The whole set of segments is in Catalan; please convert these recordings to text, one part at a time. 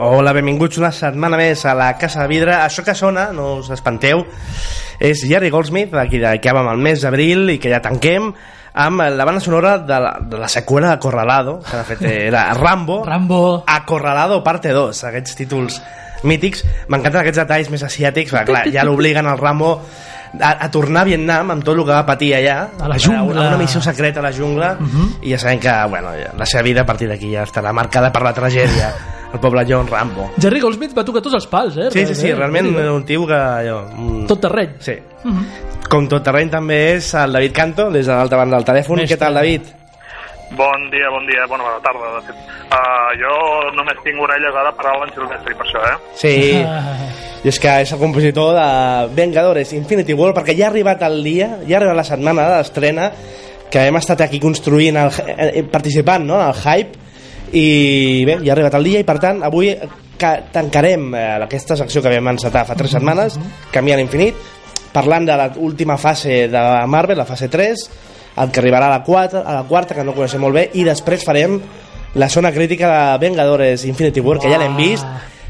Hola, benvinguts una setmana més a la Casa de Vidre. Això que sona, no us espanteu, és Jerry Goldsmith, aquí de que vam al mes d'abril i que ja tanquem, amb la banda sonora de la, de la seqüela de Corralado, que de fet era Rambo, Rambo. Acorralado parte 2, aquests títols mítics. M'encanten aquests detalls més asiàtics, perquè clar, ja l'obliguen al Rambo a, a tornar a Vietnam amb tot el que va patir allà A la jungla. una, una missió secreta a la jungla uh -huh. i ja sabem que bueno, la seva vida a partir d'aquí ja estarà marcada per la tragèdia el poble John Rambo Jerry Goldsmith va tocar tots els pals, eh? Sí, sí, sí, realment era un tio que... Allò, un... Tot terreny. Sí. Com tot terreny també és el David Canto, des de l'altra banda del telèfon. Mestre. Què tal, David? Bon dia, bon dia, bona, bona tarda, de fet. Uh, jo només tinc orelles ara per a l'en Silvestri, per això, eh? Sí, Ah, i és que és el compositor de Vengadores Infinity War, perquè ja ha arribat el dia, ja ha arribat la setmana de l'estrena, que hem estat aquí construint, el, eh, participant no, en el hype, i bé, ja ha arribat el dia, i per tant, avui que tancarem eh, aquesta secció que vam encetar fa tres setmanes, Canviar a l'infinit, parlant de l'última fase de Marvel, la fase 3, el que arribarà a la, 4, a la quarta, que no coneixem molt bé, i després farem la zona crítica de Vengadores Infinity War, que ja l'hem vist,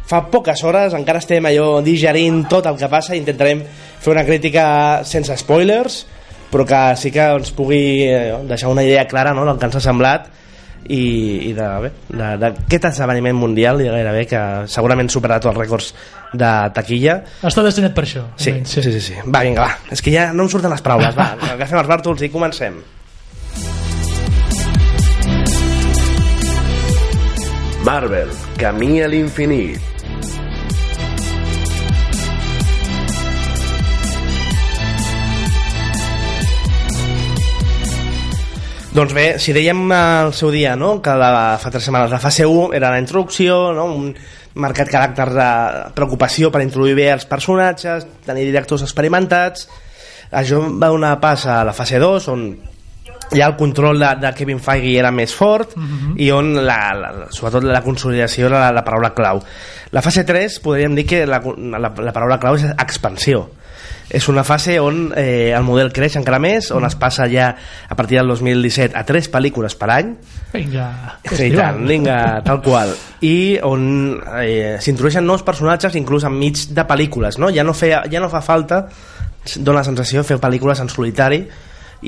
fa poques hores, encara estem allò digerint tot el que passa, intentarem fer una crítica sense spoilers, però que sí que ens pugui eh, deixar una idea clara no, del que ens ha semblat i, i de, bé, de, d'aquest esdeveniment mundial i gairebé que segurament superarà tots els rècords de taquilla Està destinat per això. Sí, almenys, sí, sí, sí. Va, vinga, va. És que ja no em surten les paraules. Va, agafem els bàrtols i comencem. Marvel, camí a l'infinit. Doncs bé, si dèiem al seu dia no, que la, fa tres setmanes la fase 1 era la introducció, no, un marcat caràcter de preocupació per introduir bé els personatges, tenir directors experimentats, això va donar pas a la fase 2, on ja el control de, de Kevin Feige era més fort i on la, la, la- sobretot la consolidació era la, la paraula clau. La fase 3 podríem dir que la, la, la paraula clau és expansió és una fase on eh, el model creix encara més, on es passa ja a partir del 2017 a tres pel·lícules per any Vinga. Sí, tant, vinga, tal qual. I on eh, s'introdueixen nous personatges inclús enmig de pel·lícules, no? Ja no, feia, ja no fa falta, dona la sensació, fer pel·lícules en solitari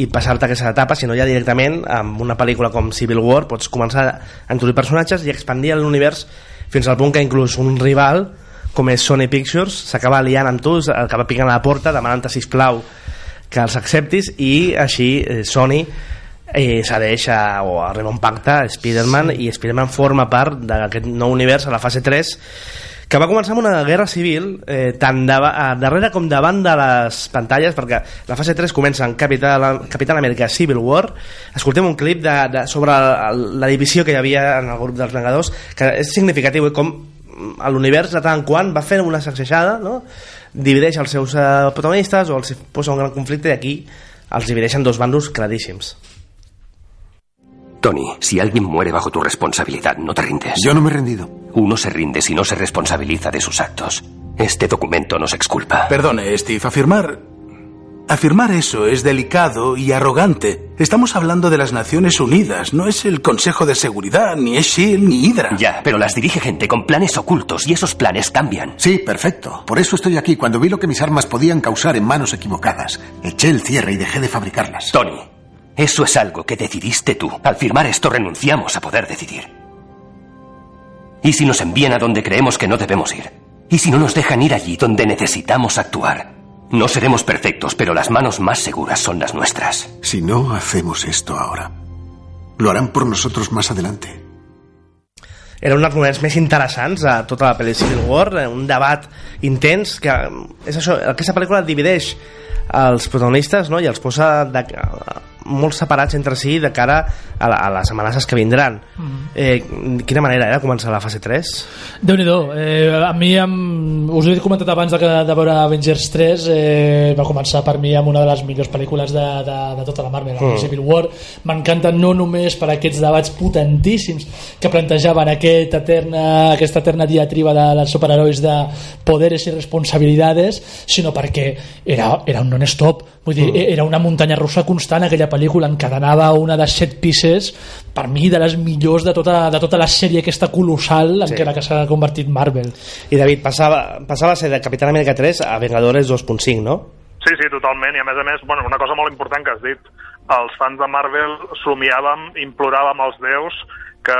i passar-te aquesta etapa, sinó ja directament amb una pel·lícula com Civil War pots començar a introduir personatges i expandir l'univers fins al punt que inclús un rival com és Sony Pictures s'acaba liant amb tu, acaba picant a la porta demanant-te sisplau que els acceptis i així eh, Sony eh, cedeix a, o arriba un pacte a Spider-Man i Spider-Man forma part d'aquest nou univers a la fase 3 que va començar amb una guerra civil eh, tant de, a, darrere com davant de les pantalles perquè la fase 3 comença en Capital, Capital Amèrica Civil War. Escoltem un clip de, de, sobre la, la divisió que hi havia en el grup dels Vengadors que és significatiu eh, com a l'univers de tant en quant va fent una sacsejada no? divideix els seus eh, protagonistes o els posa un gran conflicte i aquí els divideixen dos bandos claríssims Tony, si alguien muere bajo tu responsabilidad, no te rindes. Yo no me he rendido. Uno se rinde si no se responsabiliza de sus actos. Este documento nos exculpa. Perdone, Steve, afirmar... Afirmar eso es delicado y arrogante. Estamos hablando de las Naciones Unidas, no es el Consejo de Seguridad, ni es SHIELD, ni Hydra. Ya, pero las dirige gente con planes ocultos y esos planes cambian. Sí, perfecto. Por eso estoy aquí. Cuando vi lo que mis armas podían causar en manos equivocadas, eché el cierre y dejé de fabricarlas. Tony, eso es algo que decidiste tú. Al firmar esto renunciamos a poder decidir. ¿Y si nos envían a donde creemos que no debemos ir? ¿Y si no nos dejan ir allí donde necesitamos actuar? No seremos perfectos, pero las manos más seguras son las nuestras. Si no hacemos esto ahora, lo harán por nosotros más adelante. era un dels moments més interessants a tota la pel·li Civil War, eh, un debat intens que és això, aquesta pel·lícula divideix els protagonistes no? i els posa de, molt separats entre si de cara a, la, a les amenaces que vindran eh, quina manera era començar la fase 3? déu nhi eh, a mi em, us he comentat abans de, que- de veure Avengers 3 eh, va començar per mi amb una de les millors pel·lícules de, de, de tota la Marvel mm. Civil War m'encanta no només per aquests debats potentíssims que plantejaven aquest eterna, aquesta eterna diatriba de, dels superherois de poderes i responsabilitats sinó perquè era, era un non-stop vull dir, Mm. era una muntanya russa constant aquella pel·lícula encadenava una de set pieces per mi de les millors de tota, de tota la sèrie aquesta colossal en Sí. què la que s'ha convertit Marvel I David, passava, passava a ser de Capitán América 3 a Vengadores 2.5, no? Sí, sí, totalment, i a més a més, bueno, una cosa molt important que has dit, els fans de Marvel somiàvem, imploràvem als déus que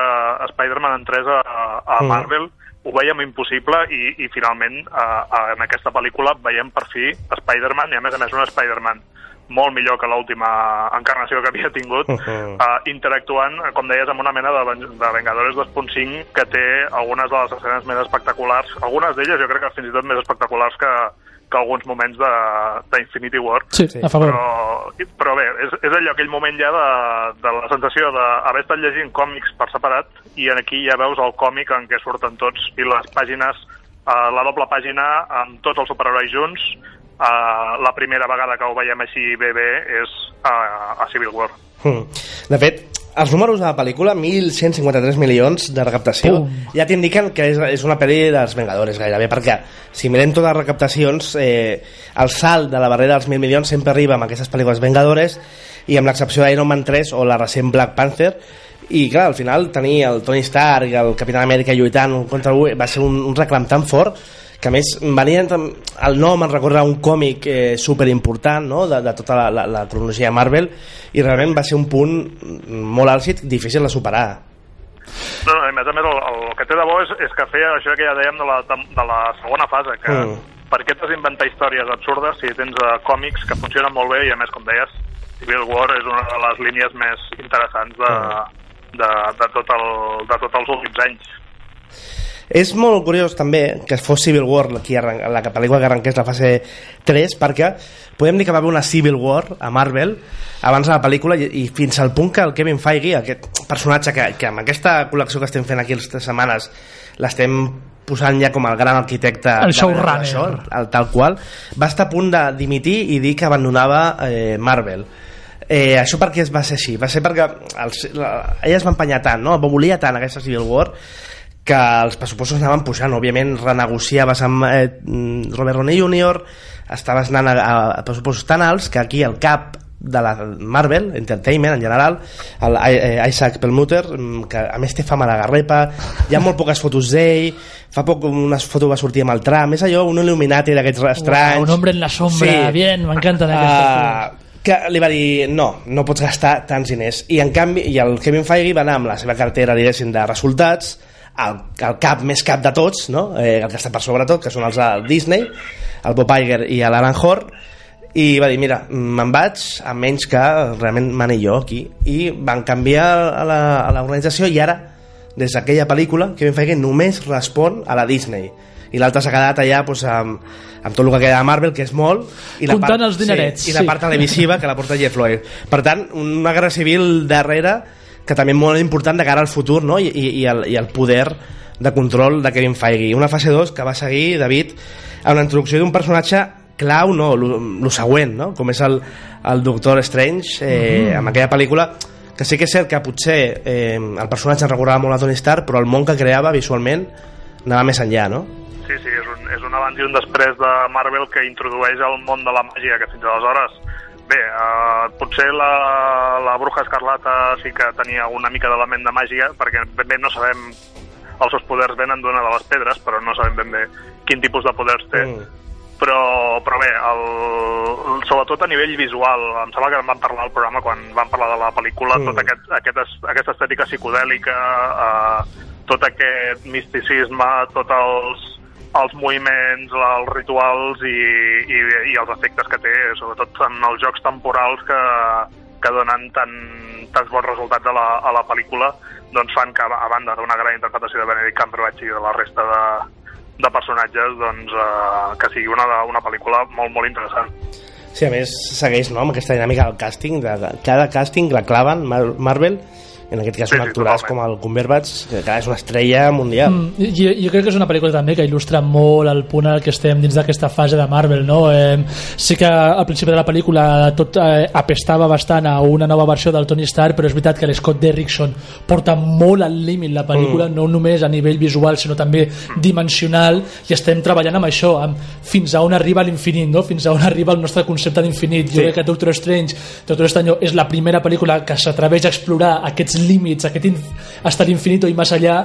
Spider-Man entrés a, a Mm. Marvel, ho veiem impossible i, i finalment a, a, en aquesta pel·lícula veiem per fi Spider-Man i a més a més un Spider-Man molt millor que l'última encarnació que havia tingut, Mhm. uh, interactuant, eh, com deies, amb una mena de, de Vengadores 2.5 que té algunes de les escenes més espectaculars, algunes d'elles jo crec que fins i tot més espectaculars que, que alguns moments de, de Infinity War. sí, sí. a favor Però, però bé, és, és allò, aquell moment ja de, de la sensació d'haver estat llegint còmics per separat i en aquí ja veus el còmic en què surten tots i les pàgines, eh, la doble pàgina amb tots els superherois junts, eh, la primera vegada que ho veiem així bé bé és eh, a Civil War. Mm. De fet, els números de la pel·lícula, 1.153 milions de recaptació, Pum. ja t'indiquen que és, és una pel·li dels Vengadores gairebé, perquè si mirem totes les recaptacions, eh, el salt de la barrera dels 1.000 milions sempre arriba amb aquestes pel·lícules Vengadores i amb l'excepció d'Iron Man 3 o la recent Black Panther, i clar, al final tenir el Tony Stark i el Capitán Amèrica lluitant contra algú va ser un, un reclam tan fort que a més venien el nom en recorda un còmic eh, superimportant no? de, de tota la, la, la cronologia de Marvel i realment va ser un punt molt àlcid difícil de superar No, no, a més a més, el, el que té de bo és, és que feia això que ja dèiem de la, de la segona fase, que Mm. per què t'has d'inventar històries absurdes si tens uh, còmics que funcionen molt bé i a més, com deies, Civil War és una de les línies més interessants de, de, de, tot el, de tots els últims anys. És molt curiós també que fos Civil War la, arran la que- pel·lícula que arrenqués la fase 3 perquè podem dir que va haver una Civil War a Marvel abans de la pel·lícula i, i fins al punt que el Kevin Feige, aquest personatge que, que amb aquesta col·lecció que estem fent aquí aquestes setmanes l'estem posant ja com el gran arquitecte El showrunner. d'això, el tal qual va estar a punt de dimitir i dir que abandonava eh, Marvel Eh, això per què es va ser així? Va ser perquè els, la, ella es va empenyar tant, no? volia tant aquesta Civil War que els pressupostos anaven pujant. Òbviament renegociaves amb eh, mm, Robert Downey Jr. estaves anant a, a, pressupostos tan alts que aquí el cap de la Marvel Entertainment en general el eh, Isaac Perlmutter mm, que a més té fama de garrepa hi ha molt poques fotos d'ell fa poc una foto va sortir amb el tram és allò un Illuminati d'aquests estranys. un hombre en la sombra, bien, m'encanten aquestes Ah, que li va dir no, no pots gastar tants diners. I en canvi i el Kevin Feige va anar amb la seva cartera diguéssim de resultats el, el cap més cap de tots no? eh, el que està per sobre tot, que són els de Disney el Bob Iger i l'Alan Hor i va dir, mira, me'n vaig a menys que realment mani jo aquí i van canviar a la- a l'organització i ara des d'aquella pel·lícula Kevin Feige només respon a la Disney i l'altre s'ha quedat allà doncs, amb, amb tot el que queda de Marvel, que és molt i la Comptant part, els dinerets, sí, i la sí. part televisiva que la porta Jeff Lloyd per tant, una guerra civil darrere que també és molt important de cara al futur no? I, i, i, el, i el poder de control de Kevin Feige una fase 2 que va seguir, David a una introducció d'un personatge clau no, el següent, no? com és el, el Doctor Strange eh, amb aquella pel·lícula que sí que és cert que potser eh, el personatge recordava molt a Tony Stark però el món que creava visualment anava més enllà no? Sí, sí, és un, és un abans i un després de Marvel que introdueix el món de la màgia, que fins aleshores Bé, uh, potser la, la Bruja Escarlata sí que tenia una mica d'element de màgia, perquè ben bé no sabem els seus poders venen d'una de les pedres, però no sabem ben bé quin tipus de poders té. Mm. Però, però bé, el, el, sobretot a nivell visual, em sembla que en vam parlar al programa quan vam parlar de la pel·lícula, Mm. mm. tot aquest, aquest, es- aquesta estètica psicodèlica, eh, tot aquest misticisme, tots els, els moviments, els rituals i, i, i els efectes que té, sobretot en els jocs temporals que, que donen tan, tants bons resultats a la, a la pel·lícula doncs fan que, a banda d'una gran interpretació de Benedict Cumberbatch i de la resta de, de personatges, doncs, eh, que sigui una, una pel·lícula molt, molt interessant. Sí, a més, segueix no, amb aquesta dinàmica del càsting. De, de, cada càsting la claven, Mar Marvel, en aquest cas Sí, un sí, com el Cumberbatch, que clar, és una estrella mundial. Mm, jo, jo crec que és una pel·lícula també que il·lustra molt el punt al que estem dins d'aquesta fase de Marvel no? eh, sí que al principi de la pel·lícula tot eh, apestava bastant a una nova versió del Tony Stark però és veritat que l'Scott Derrickson porta molt al límit la pel·lícula mm. no només a nivell visual sinó també dimensional i estem treballant amb això amb fins a on arriba l'infinit no? fins a on arriba el nostre concepte d'infinit jo Sí. crec que Doctor Strange Doctor Strange és la primera pel·lícula que s'atreveix a explorar aquests límits aquest in hasta l'infinito i més allà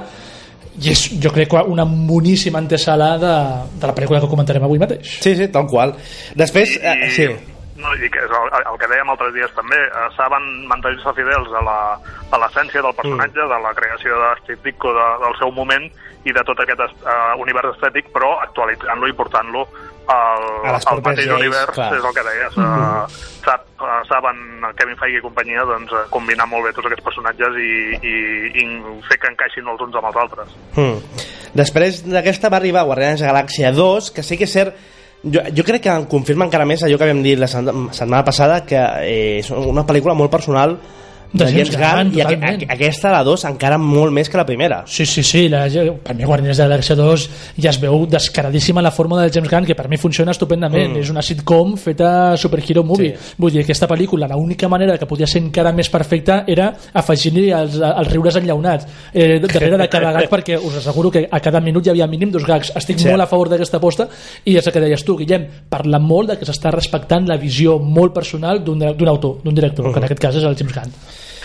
i és jo crec que una boníssima antesala de, de la pel·lícula que comentarem avui mateix Sí, sí, tal qual. Després, eh, sí, No, i que és el, el que dèiem altres dies també, eh, saben mantenir-se fidels a la- a l'essència del personatge, Mm. de la creació de Steve Ditko de, del seu moment i de tot aquest uh, univers estètic, però actualitzant-lo i portant-lo al pròpies mateix lleis, univers, clar. és el que deies. Uh, sap, uh, saben Kevin Feige i companyia doncs, eh, combinar molt bé tots aquests personatges i, i, i fer que encaixin els uns amb els altres. Mm. Després d'aquesta va arribar Guardians de Galàxia 2, que sí que és cert jo, jo crec que confirma encara més allò que vam dir la setmana passada que eh, és una pel·lícula molt personal de, De James James Gunn Gunn, i aqu aquesta, la 2, encara molt més que la primera Sí, sí, sí, la, per mi Guardians de la Galàxia 2 ja es veu descaradíssima la fórmula de James Gunn, que per mi funciona estupendament. Mm. És una sitcom feta superhero movie. Sí. Vull dir, aquesta pel·lícula, l'única manera que podia ser encara més perfecta era afegir-li els, els riures enllaunats eh, darrere de cada gag, perquè us asseguro que a cada minut hi havia mínim dos gags. Estic Sí. molt a favor d'aquesta aposta i és el que deies tu, Guillem, parla molt de que s'està respectant la visió molt personal d'un autor, d'un director, que en aquest cas és el James Gunn.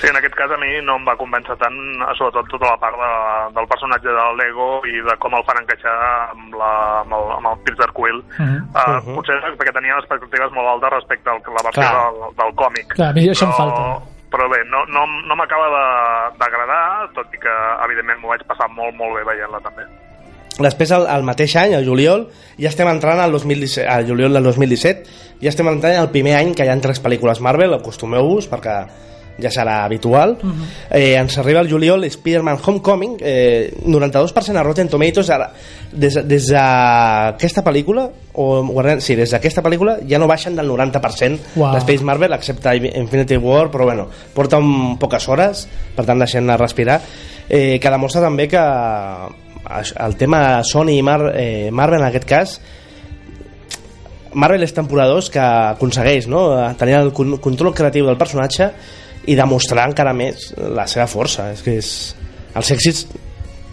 Sí, en aquest cas a mi no em va convèncer tant, eh, sobretot tota la part de, del personatge de Lego i de com el fan encaixar amb, la, amb, el, amb el Peter Quill. Uh Mhm. -huh. uh, Potser perquè tenia expectatives molt altes respecte a la versió Clar. del, del còmic. Clar, a mi això em Però- falta. Però bé, no, no, no m'acaba de- d'agradar, tot i que evidentment m'ho vaig passar molt, molt bé veient-la també. Després, al, al mateix any, al juliol, ja estem entrant al, 2017, al juliol del 2017, ja estem entrant al primer any que hi ha tres pel·lícules Marvel, acostumeu-vos, perquè ja serà habitual. Uh -huh. eh, ens arriba el juliol Spider-Man Homecoming, eh, 92% a Rotten Tomatoes. Ara, des, des d'aquesta pel·lícula, o Guardians- sí, des d'aquesta pel·lícula ja no baixen del 90% Uau. les Space Marvel, excepte Infinity War, però bueno, porta un, poques hores, per tant deixem-la respirar, eh, que demostra també que el tema Sony i Mar, eh, Marvel en aquest cas Marvel és temporada 2 que aconsegueix no? tenir el con- control creatiu del personatge i demostrar encara més la seva força és que és, els èxits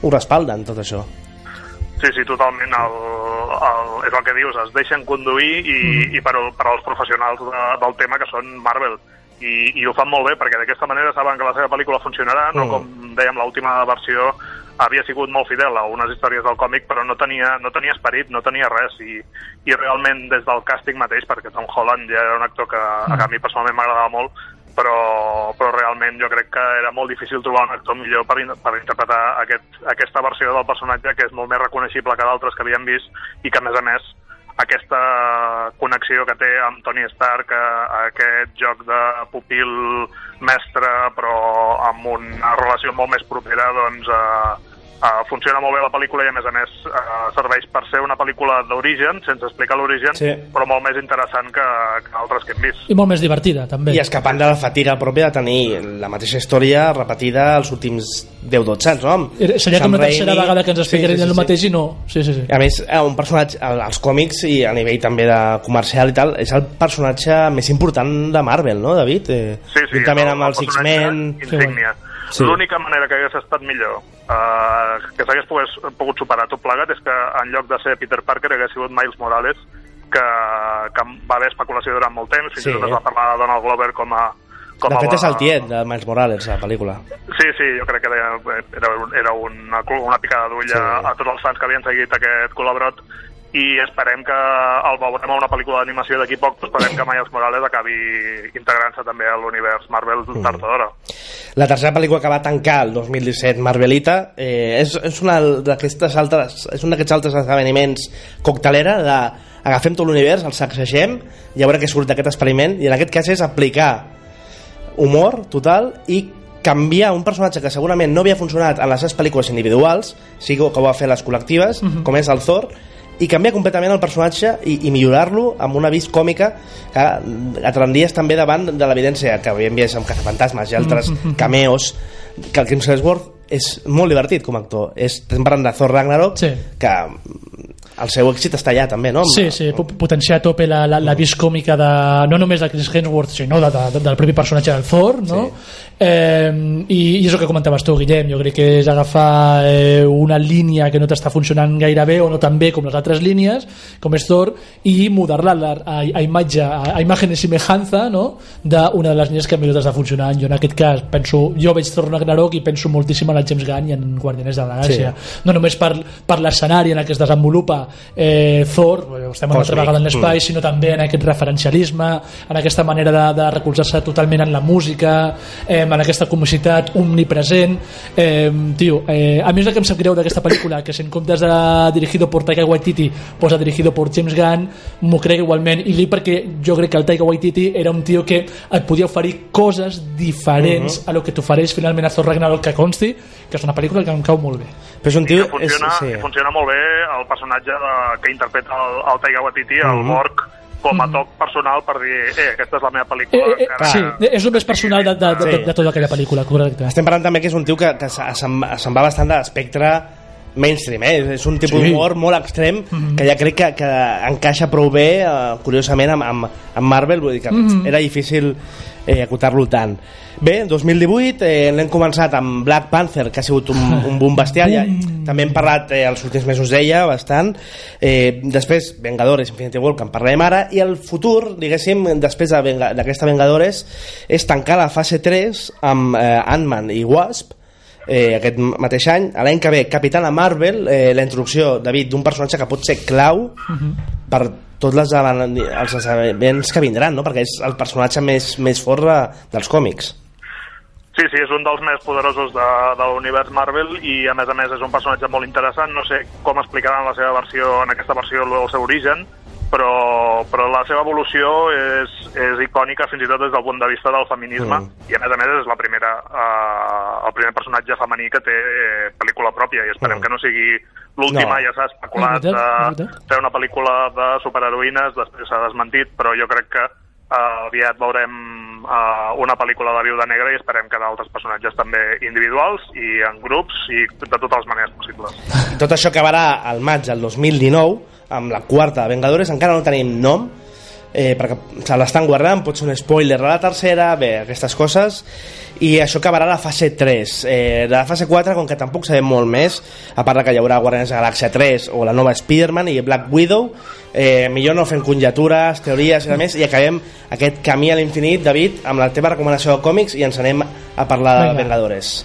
ho respalden tot això Sí, sí, totalment. El, el, és el que dius, es deixen conduir i, mm. i per, per als professionals de, del tema que són Marvel. I, I ho fan molt bé, perquè d'aquesta manera saben que la seva pel·lícula funcionarà, no Mm. com dèiem, l'última versió havia sigut molt fidel a unes històries del còmic, però no tenia, no tenia esperit, no tenia res, i, i realment des del càsting mateix, perquè Tom Holland ja era un actor que a mi personalment m'agradava molt, però, però realment jo crec que era molt difícil trobar un actor millor per, per interpretar aquest, aquesta versió del personatge que és molt més reconeixible que d'altres que havíem vist i que a més a més aquesta connexió que té amb Tony Stark, aquest joc de pupil mestre però amb una relació molt més propera doncs eh, eh, funciona molt bé la pel·lícula i a més a més eh, serveix per ser una pel·lícula d'origen, sense explicar l'origen, Sí. però molt més interessant que, que altres que hem vist. I molt més divertida, també. i escapant de la fatiga pròpia de tenir la mateixa història repetida els últims 10-12 anys no? Seria Sam com la tercera Raimi. vegada que ens explicarien Sí, sí, sí, el sí. mateix i no... Sí, sí, sí. a més, eh, un personatge, al- als còmics i a nivell també de comercial i tal, és el personatge més important de Marvel, no, David? Eh, Sí, sí, juntament el- amb el els X-Men... Insígnia. Sí. L'única manera que hagués estat millor, eh, que s'hagués pogués, pogut superar tot plegat, és que en lloc de ser Peter Parker hagués sigut Miles Morales, que, que va haver especulació durant molt temps, fins Sí. i tot es va parlar de Donald Glover com a... Com De fet, és el tiet de Miles Morales, la pel·lícula. Sí, sí, jo crec que era, era, era una, una picada d'ull Sí. a, a tots els fans que havien seguit aquest col·laborat i esperem que el veurem a una pel·lícula d'animació d'aquí poc, esperem que Miles Morales acabi integrant-se també a l'univers Marvel Mm. tard o d'hora. La tercera pel·lícula que va tancar el 2017, Marvelita, eh, és, és, una d'aquestes altres, és un d'aquests altres esdeveniments coctelera de agafem tot l'univers, el sacsegem i a veure què surt d'aquest experiment i en aquest cas és aplicar humor total i canviar un personatge que segurament no havia funcionat en les seves pel·lícules individuals, sigui que ho va fer les col·lectives, Mhm. com és el Thor, i canviar completament el personatge i, i millorar-lo amb una vis còmica que et rendies també davant de l'evidència que havíem vist amb Cazafantasmes i altres Mhm. cameos que el Chris Hemsworth és molt divertit com a actor és, estem parlant de Thor Ragnarok Sí. que el seu èxit està allà també no? Sí, sí, po- potenciar a tope la, la, la vis còmica de, no només de Chris Hemsworth sinó de, de, del propi personatge del Thor no? eh, i, i és el que comentaves tu Guillem, jo crec que és agafar eh, una línia que no t'està funcionant gaire bé o no tan bé com les altres línies com és Thor i mudar-la a, a, a, imatge, a, a imagen i semejanza no? d'una de les línies que millor t'està funcionant jo en aquest cas penso, jo veig Thor Ragnarok i penso moltíssim en el James Gunn i en Guardianes de la Galàxia no només per, per l'escenari en el que es desenvolupa eh, Thor, estem una altra vegada en l'espai, Mm. sinó també en aquest referencialisme, en aquesta manera de, de recolzar-se totalment en la música, eh, en aquesta comicitat omnipresent. Eh, tio, eh, a mi és el que em sap greu d'aquesta pel·lícula, que si en comptes de dirigido por Taika Waititi posa dirigido por James Gunn, m'ho crec igualment, i dic perquè jo crec que el Taika Waititi era un tio que et podia oferir coses diferents Mhm. a lo que t'ofereix finalment a Thor Ragnarok que consti, que és una pel·lícula que em cau molt bé. però és un I tio que funciona, és, sí. funciona molt bé el personatge de, que interpreta el, el Taika Waititi, el Mhm. Borg, com a toc personal per dir, eh, aquesta és la meva pel·lícula. Eh, eh, encara sí, és el més personal de, de, de, Sí. de, tota aquella pel·lícula, correcte. estem parlant també que és un tio que, que se- se'n va- bastant de l'espectre mainstream, eh? és un tipus Sí. d'humor molt extrem Mhm. que ja crec que, que encaixa prou bé eh, curiosament amb, amb, amb Marvel vull dir que Mhm. era difícil eh, acotar-lo tant. Bé, 2018 eh, l'hem començat amb Black Panther que ha sigut un, un boom bestial. Ja, també hem parlat eh, els últims mesos d'ella bastant. Eh, després Vengadores, Infinity War que en parlarem ara. I el futur, diguéssim després de Venga- d'aquesta Vengadores és tancar la fase 3 amb eh, Ant-Man i Wasp eh, aquest mateix any, a l'any que ve Capitana Marvel, eh, la introducció David, d'un personatge que pot ser clau per tots les, els esdeveniments que vindran, no? perquè és el personatge més, més fort de, dels còmics Sí, sí, és un dels més poderosos de, de l'univers Marvel i a més a més és un personatge molt interessant. No sé com explicaran la seva versió, en aquesta versió el seu origen, però, però la seva evolució és, és icònica fins i tot des del punt de vista del feminisme Mm. i a més a més és la primera, eh, el primer personatge femení que té eh, pel·lícula pròpia i esperem Mm. que no sigui l'última, No. ja s'ha especulat És veritat, és de veritat. fer una pel·lícula de superheroïnes, després s'ha desmentit, però jo crec que uh, aviat veurem uh, una pel·lícula de Viuda Negra i esperem que d'altres personatges també individuals i en grups i de totes les maneres possibles. Tot això acabarà al maig del 2019 amb la quarta de Vengadores, encara no tenim nom eh, perquè se l'estan guardant pot ser un spoiler de la tercera bé, aquestes coses. I això acabarà la fase 3 eh, de la fase 4 com que tampoc sabem molt més a part que hi haurà Guardians de la Galàxia 3 o la nova Spider-Man i Black Widow eh, millor no fem conjectures, teories i més i acabem aquest camí a l'infinit David, amb la teva recomanació de còmics i ens anem a parlar Vinga. de Vengadores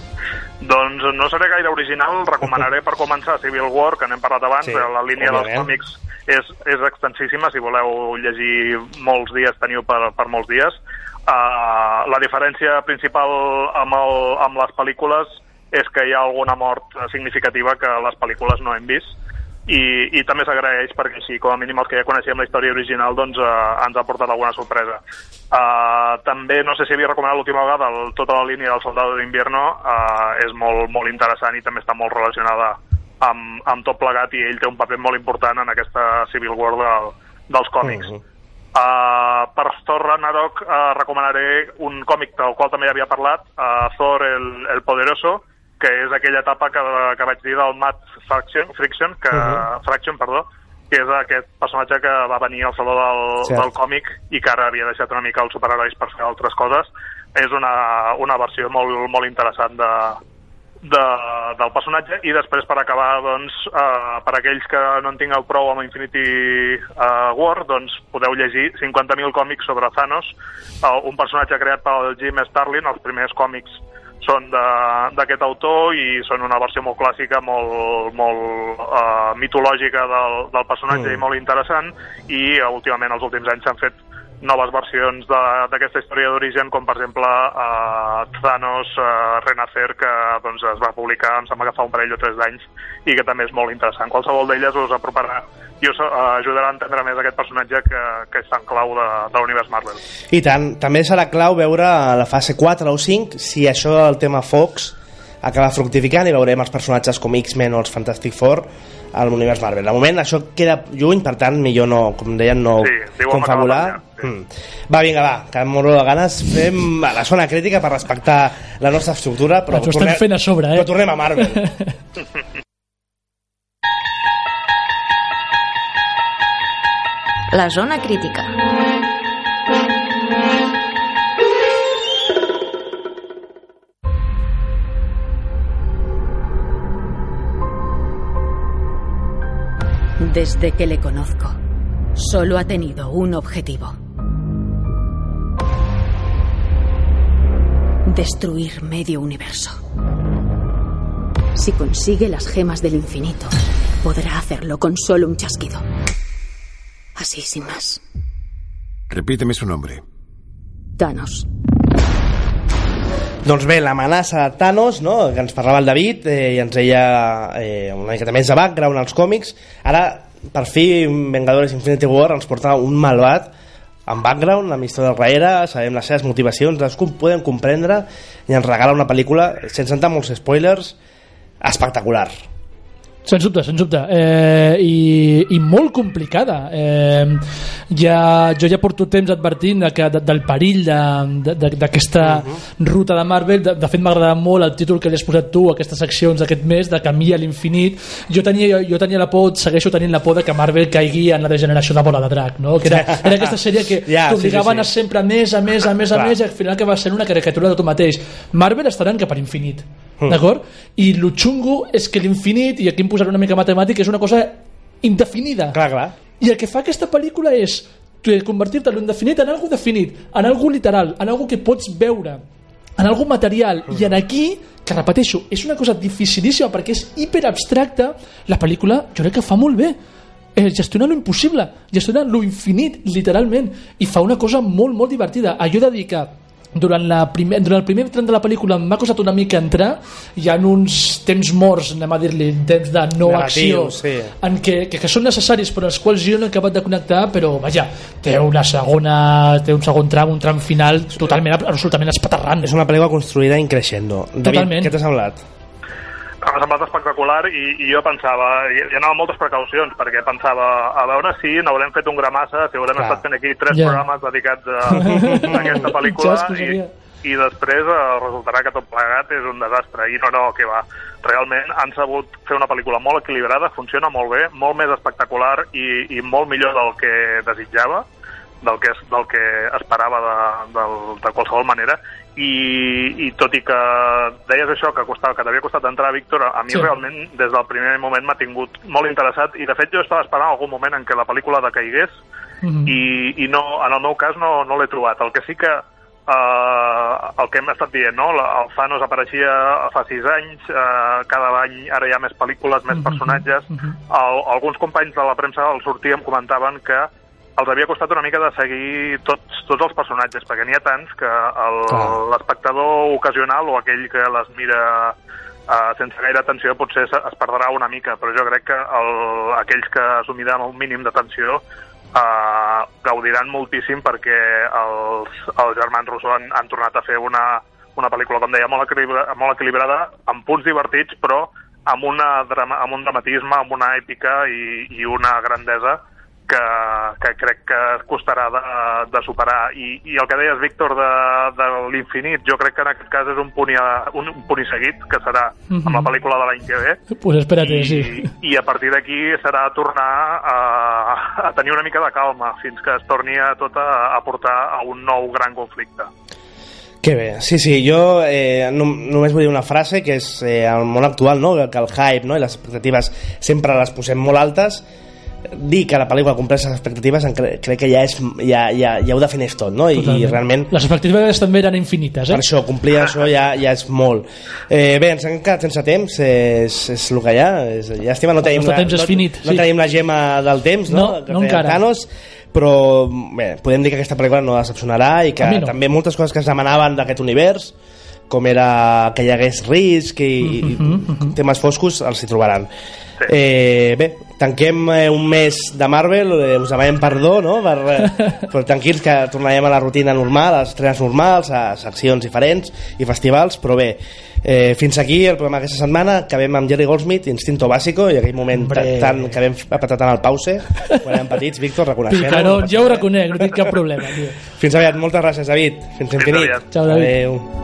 Doncs no seré gaire original, recomanaré per començar Civil War, que n'hem parlat abans, Sí, sí, la línia dels còmics és, és extensíssima, si voleu llegir molts dies teniu per, per molts dies. Uh, la diferència principal amb, el, amb les pel·lícules és que hi ha alguna mort significativa que les pel·lícules no hem vist i, i també s'agraeix perquè així com a mínim els que ja coneixíem la història original doncs eh, ens ha portat alguna sorpresa. Uh, també no sé si havia recomanat l'última vegada el, tota la línia del Soldado d'Invierno uh, és molt, molt interessant i també està molt relacionada amb, amb tot plegat i ell té un paper molt important en aquesta Civil War del, dels còmics. Mhm. Uh, per Thor Ragnarok uh, recomanaré un còmic del qual també havia parlat, uh, Thor el, el Poderoso, que és aquella etapa que, que vaig dir del Matt Fraction, Friction, que, Mhm. Fraction, perdó, que és aquest personatge que va venir al saló del, Cert. del còmic i que ara havia deixat una mica els superherois per fer altres coses. És una, una versió molt, molt interessant de, de, del personatge i després per acabar doncs, eh, per aquells que no en tingueu prou amb Infinity eh, War doncs podeu llegir 50.000 còmics sobre Thanos eh, un personatge creat pel Jim Starlin els primers còmics són d'aquest autor i són una versió molt clàssica, molt, molt eh, mitològica del, del personatge Mm. i molt interessant i eh, últimament els últims anys s'han fet noves versions d'aquesta història d'origen, com per exemple uh, Thanos uh, Renacer, que doncs, es va publicar, em sembla que fa un parell o tres d'anys, i que també és molt interessant. Qualsevol d'elles us aproparà i us uh, ajudarà a entendre més aquest personatge que, que és tan clau de, de l'univers Marvel. I tant, també serà clau veure la fase 4 o 5 si això del tema Fox acaba fructificant i veurem els personatges com X-Men o els Fantastic Four a l'univers Marvel. De moment això queda lluny, per tant, millor no, com deien, no Sí, confabular. la Mm. Va, vinga, va, que em moro de ganes. Fem la zona crítica per respectar la nostra estructura, però, ho estem fent a sobre, eh? però tornem a Marvel. La zona crítica. Desde que le conozco, solo ha tenido un objetivo. Destruir medio universo. Si consigue las gemas del infinito, podrá hacerlo con solo un chasquido. Así, sin más. Repíteme su nombre. Thanos. Doncs bé, l'amenaça de Thanos, no? que ens parlava el David, eh, i ens deia eh, una miqueta més de background als còmics. Ara, per fi, Vengadores Infinity War ens porta un malvat amb background, amb història al darrere, sabem les seves motivacions, les com podem comprendre, i ens regala una pel·lícula, sense entrar en molts spoilers, espectacular. Sens dubte, sens dubte. Eh, i, I molt complicada. Eh, ja, jo ja porto temps advertint de que, de, del perill d'aquesta de, de, d'aquesta ruta de Marvel. De, de fet, m'ha agradat molt el títol que li has posat tu, aquestes seccions d'aquest mes, de Camí a l'infinit. Jo tenia, jo tenia la por, segueixo tenint la por de que Marvel caigui en la degeneració de bola de drac, no? que era, era aquesta sèrie que sí, t'obligaven sí, sí. a sempre a més, a més, a més, a Clar. més, i al final que va ser una caricatura de tu mateix. Marvel estaran cap a l'infinit, d'acord? I el xungo és que l'infinit, i aquí em posaré una mica matemàtic, és una cosa indefinida. Clar, clar. I el que fa aquesta pel·lícula és convertir-te en indefinit en algo definit, en algo literal, en algo que pots veure, en algo material. I en aquí, que repeteixo, és una cosa dificilíssima perquè és hiperabstracta, la pel·lícula jo crec que fa molt bé. Eh, gestiona lo impossible, gestiona lo infinit, literalment, i fa una cosa molt, molt divertida. Allò de dir que durant, la primer, durant el primer tram de la pel·lícula m'ha costat una mica entrar hi ha uns temps morts anem a dir-li, temps de no acció Negatius, sí. en què, que, que són necessaris però els quals jo no he acabat de connectar però vaja, té una segona té un segon tram, un tram final totalment, absolutament espaterrant És una pel·lícula construïda in crescendo. David, Totalment. què t'ha semblat? M'ha semblat espectacular i, i jo pensava, hi, hi anava moltes precaucions, perquè pensava, a veure si n'haurem fet un gramassa, si haurem Clar. estat fent aquí tres Ja. programes dedicats a, a aquesta pel·lícula i, i després eh, resultarà que tot plegat és un desastre. I no, no, que va. Realment han sabut fer una pel·lícula molt equilibrada, funciona molt bé, molt més espectacular i, i molt millor del que desitjava del que, del que esperava de, del, de qualsevol manera i, i tot i que deies això que, costava, que t'havia costat entrar, Víctor, a mi Sí. realment des del primer moment m'ha tingut molt interessat i de fet jo estava esperant algun moment en què la pel·lícula decaigués Mhm. i, i no, en el meu cas no, no l'he trobat. El que sí que eh, el que hem estat dient, no? El Thanos apareixia fa sis anys, eh, cada any ara hi ha més pel·lícules, més personatges. El, alguns companys de la premsa al sortir em comentaven que els havia costat una mica de seguir tots, tots els personatges, perquè n'hi ha tants que Clar. l'espectador ocasional o aquell que les mira uh, sense gaire atenció potser es, perdrà una mica, però jo crec que el, aquells que assumiran un mínim d'atenció uh, gaudiran moltíssim perquè els, els germans Rousseau han, han tornat a fer una, una pel·lícula, com deia, molt, equilibra, molt equilibrada, amb punts divertits, però amb, una drama, amb un dramatisme, amb una èpica i, i una grandesa que, que crec que costarà de, de superar. I, I el que deies, Víctor, de, de l'infinit, jo crec que en aquest cas és un punt, i, un, un punt i seguit, que serà amb la pel·lícula de l'any que ve, pues espérate, i, sí. i a partir d'aquí serà tornar a, a tenir una mica de calma fins que es torni a tot a, a portar a un nou gran conflicte. Que bé, sí, sí, jo eh, no, només vull dir una frase que és eh, el món actual, no? que el hype no? i les expectatives sempre les posem molt altes dir que la pel·lícula compleix les expectatives cre crec que ja, és, ja, ja, ja ho defineix tot no? I, i realment les expectatives també eren infinites per eh? això, complir això ja, ja és molt eh, bé, ens hem quedat sense temps és, és el que hi ha és, llàstima, no tenim, la, temps és no, finit, no sí. tenim la gema del temps no, No, no encara. Thanos, però bé, podem dir que aquesta pel·lícula no decepcionarà i que no. també moltes coses que es demanaven d'aquest univers com era que hi hagués risc i, i temes foscos, els hi trobaran. Eh, bé, tanquem eh, un mes de Marvel, eh, us demanem perdó, no? Per, eh, però tranquils que tornarem a la rutina normal, a les estrenes normals, a seccions diferents i festivals, però bé, eh, fins aquí el programa d'aquesta setmana, acabem amb Jerry Goldsmith, Instinto Básico, i aquell moment Hombre. tan, que vam apretar tant el pause, quan érem petits, Víctor, reconeixem Picarón, jo ho reconec, no tinc cap problema, tio. Fins aviat, moltes gràcies, David. Fins infinit. aviat. Ciao, David. Adéu.